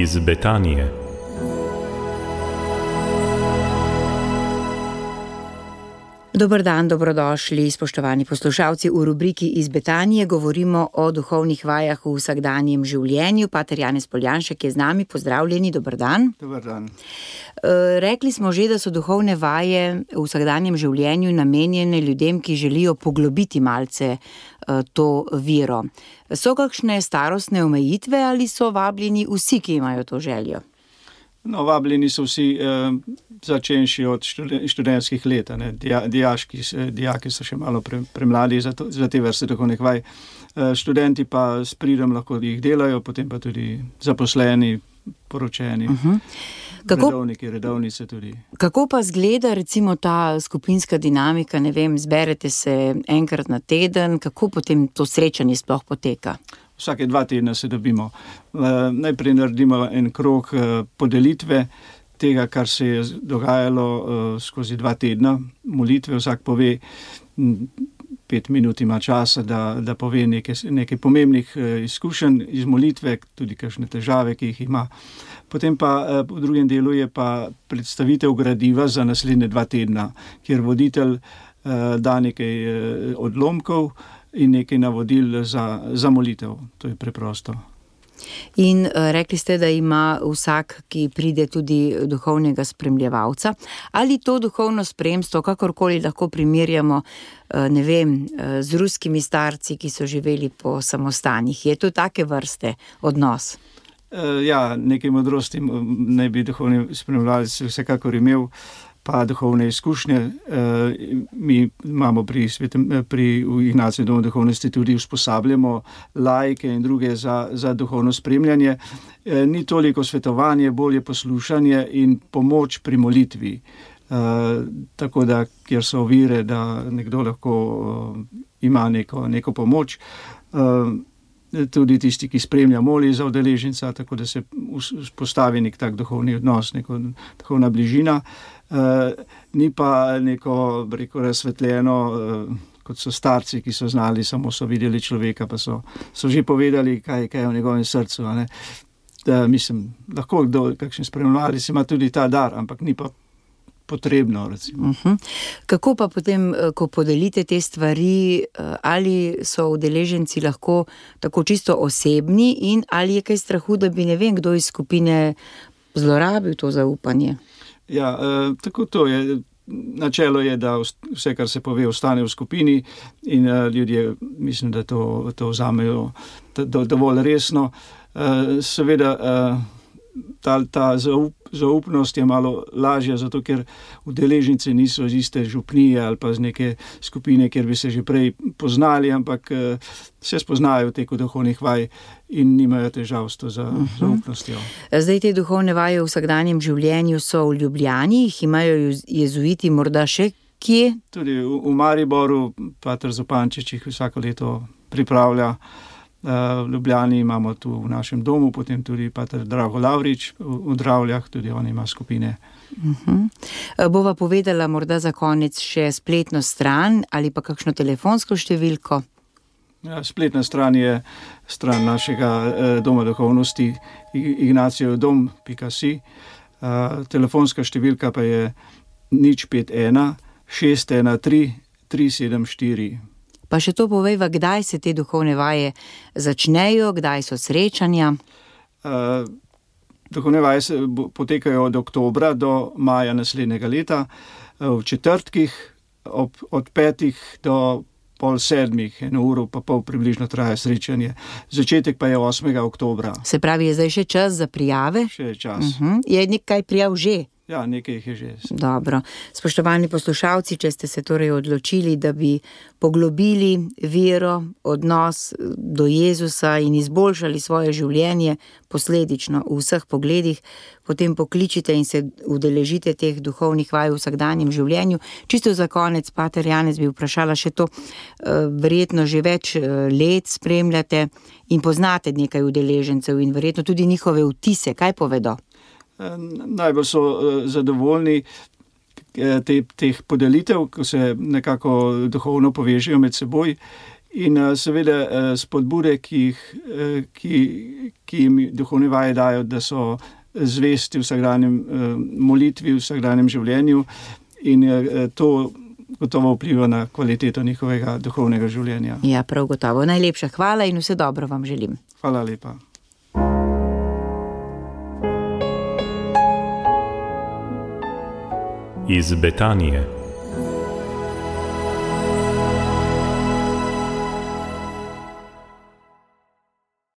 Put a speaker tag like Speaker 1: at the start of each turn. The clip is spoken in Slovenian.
Speaker 1: iz Betanije.
Speaker 2: Dober dan, dobrodošli, spoštovani poslušalci. V rubriki iz Betanije govorimo o duhovnih vajah v vsakdanjem življenju. Pater Janez Poljanšek je z nami, pozdravljeni, dober dan.
Speaker 3: Dobar dan.
Speaker 2: E, Rekli smo že, da so duhovne vaje v vsakdanjem življenju namenjene ljudem, ki želijo poglobiti malce e, to vero. So kakšne starostne omejitve ali so vabljeni vsi, ki imajo to željo?
Speaker 3: No, vabljeni so vsi, eh, začenši od študen- študentskih let. ne. Dija, dijaški, s- dijaki so še malo pre, premladi za, to, za te vrste duhovnih vaj. Eh, študenti pa s pridom lahko jih delajo, potem pa tudi zaposleni, poročeni, uh -huh.
Speaker 2: Kako,
Speaker 3: redovniki, redovnice tudi.
Speaker 2: kako pa zgleda recimo ta skupinska dinamika? Ne vem, zberete se enkrat na teden, kako potem to srečanje sploh poteka?
Speaker 3: Vsake dva tedna se dobimo. Eh, Najprej naredimo en krog eh, podelitve tega, kar se je dogajalo eh, skozi dva tedna, molitve. Vsak pove, pet minut ima časa, da, da pove nekaj, nekaj pomembnih izkušenj iz molitve, tudi kakšne težave, ki jih ima. Potem pa v drugem delu je pa predstavitev gradiva za naslednje dva tedna, kjer voditelj da nekaj odlomkov in nekaj navodil za, za molitev. To je preprosto.
Speaker 2: In uh, rekli ste, da ima vsak, ki pride, tudi duhovnega spremljevalca. Ali to duhovno spremstvo, kakorkoli lahko primerjamo, uh, ne vem, uh, z ruskimi starci, ki so živeli po samostanih, je to take vrste odnos?
Speaker 3: Ja, nekaj modrosti naj bi duhovni spremljalec vsekakor imel, pa duhovne izkušnje. E, mi imamo pri, eh, pri Ignaciju domu duhovnosti tudi usposabljamo lajke in druge za, za duhovno spremljanje. E, ni toliko svetovanje, bolje poslušanje in pomoč pri molitvi. Tako da, kjer so ovire, da nekdo lahko ima neko, neko pomoč. Tudi tisti, ki spremlja, moli za udeleženca, tako da se vzpostavi nek tak duhovni odnos, neko duhovna bližina. Uh, ni pa neko, reko, razsvetljeno, uh, kot so starci, ki so znali, samo so videli človeka, pa so, so že povedali, kaj, kaj je v njegovem srcu. Da, mislim, lahko kdo, kakšen spremljalec ima tudi ta dar, ampak ni pa potrebno. Recimo.
Speaker 2: Uh -huh. Kako pa potem, eh, ko podelite te stvari, eh, ali so udeleženci lahko tako čisto osebni, in ali je kaj strahu, da bi ne vem, kdo iz skupine zlorabil to zaupanje?
Speaker 3: Ja, eh, tako to je. Načelo je, da vs- vse, kar se pove, ostane v skupini, in uh, ljudje, mislim, da to, to vzamejo do, do, dovolj resno. Uh, seveda, uh, ta, ta zaup, zaupnost je malo lažja, zato ker udeleženci niso iz iste župnije ali pa iz neke skupine, kjer bi se že prej poznali, ampak uh, se spoznajo v teku duhovnih vaj in nimajo težav s to za, uh -huh. zaupnostjo.
Speaker 2: Zdaj te duhovne vaje v vsakdanjem življenju so v Ljubljani, jih imajo jez- jezuiti morda še kje.
Speaker 3: Tudi v, v Mariboru, Pater Zopančič jih vsako leto pripravlja. Uh, v Ljubljani imamo tu v našem domu, potem tudi Pater Drago Lavrič v, Dravljah, tudi on ima skupine.
Speaker 2: Eh, Bova povedala morda za konec še spletno stran ali pa kakšno telefonsko številko.
Speaker 3: Ja, spletna stran je stran našega eh, doma duhovnosti Ignacijev dom.si. Uh, telefonska številka pa je nič 51 613 374.
Speaker 2: Pa še to povejva, kdaj se te duhovne vaje začnejo, kdaj so srečanja.
Speaker 3: Uh, Duhovne vaje se potekajo od oktobra do maja naslednjega leta, uh, v četrtkih ob, od petih do pol sedmih, eno uro pa pol približno traja srečanje. Začetek pa je 8. oktobra,
Speaker 2: Se pravi, je zdaj še čas za prijave.
Speaker 3: še je čas.
Speaker 2: Uh -huh. Je nekaj prijav že.
Speaker 3: Ja, nekaj jih je že.
Speaker 2: Dobro. Spoštovani poslušalci, če ste se torej odločili, da bi poglobili vero, odnos do Jezusa in izboljšali svoje življenje, posledično v vseh pogledih, potem pokličite in se udeležite teh duhovnih vaj v vsakdanjem življenju. Čisto za konec, Pater Janez, bi vprašala še to, eh, verjetno že več eh, let spremljate in poznate nekaj udeležencev in verjetno tudi njihove vtise, kaj povedo.
Speaker 3: Eh, Najbolj so eh, zadovoljni eh, te, teh podelitev, ko se nekako duhovno povežejo med seboj In seveda spodbude, ki jih ki, ki jim duhovne vaje dajo, da so zvesti v vsakdanjem molitvi, v vsakdanjem življenju, in to gotovo vpliva na kvaliteto njihovega duhovnega življenja.
Speaker 2: Ja, prav gotovo. Najlepša hvala in vse dobro vam želim.
Speaker 3: Hvala lepa.
Speaker 1: Iz Betanije.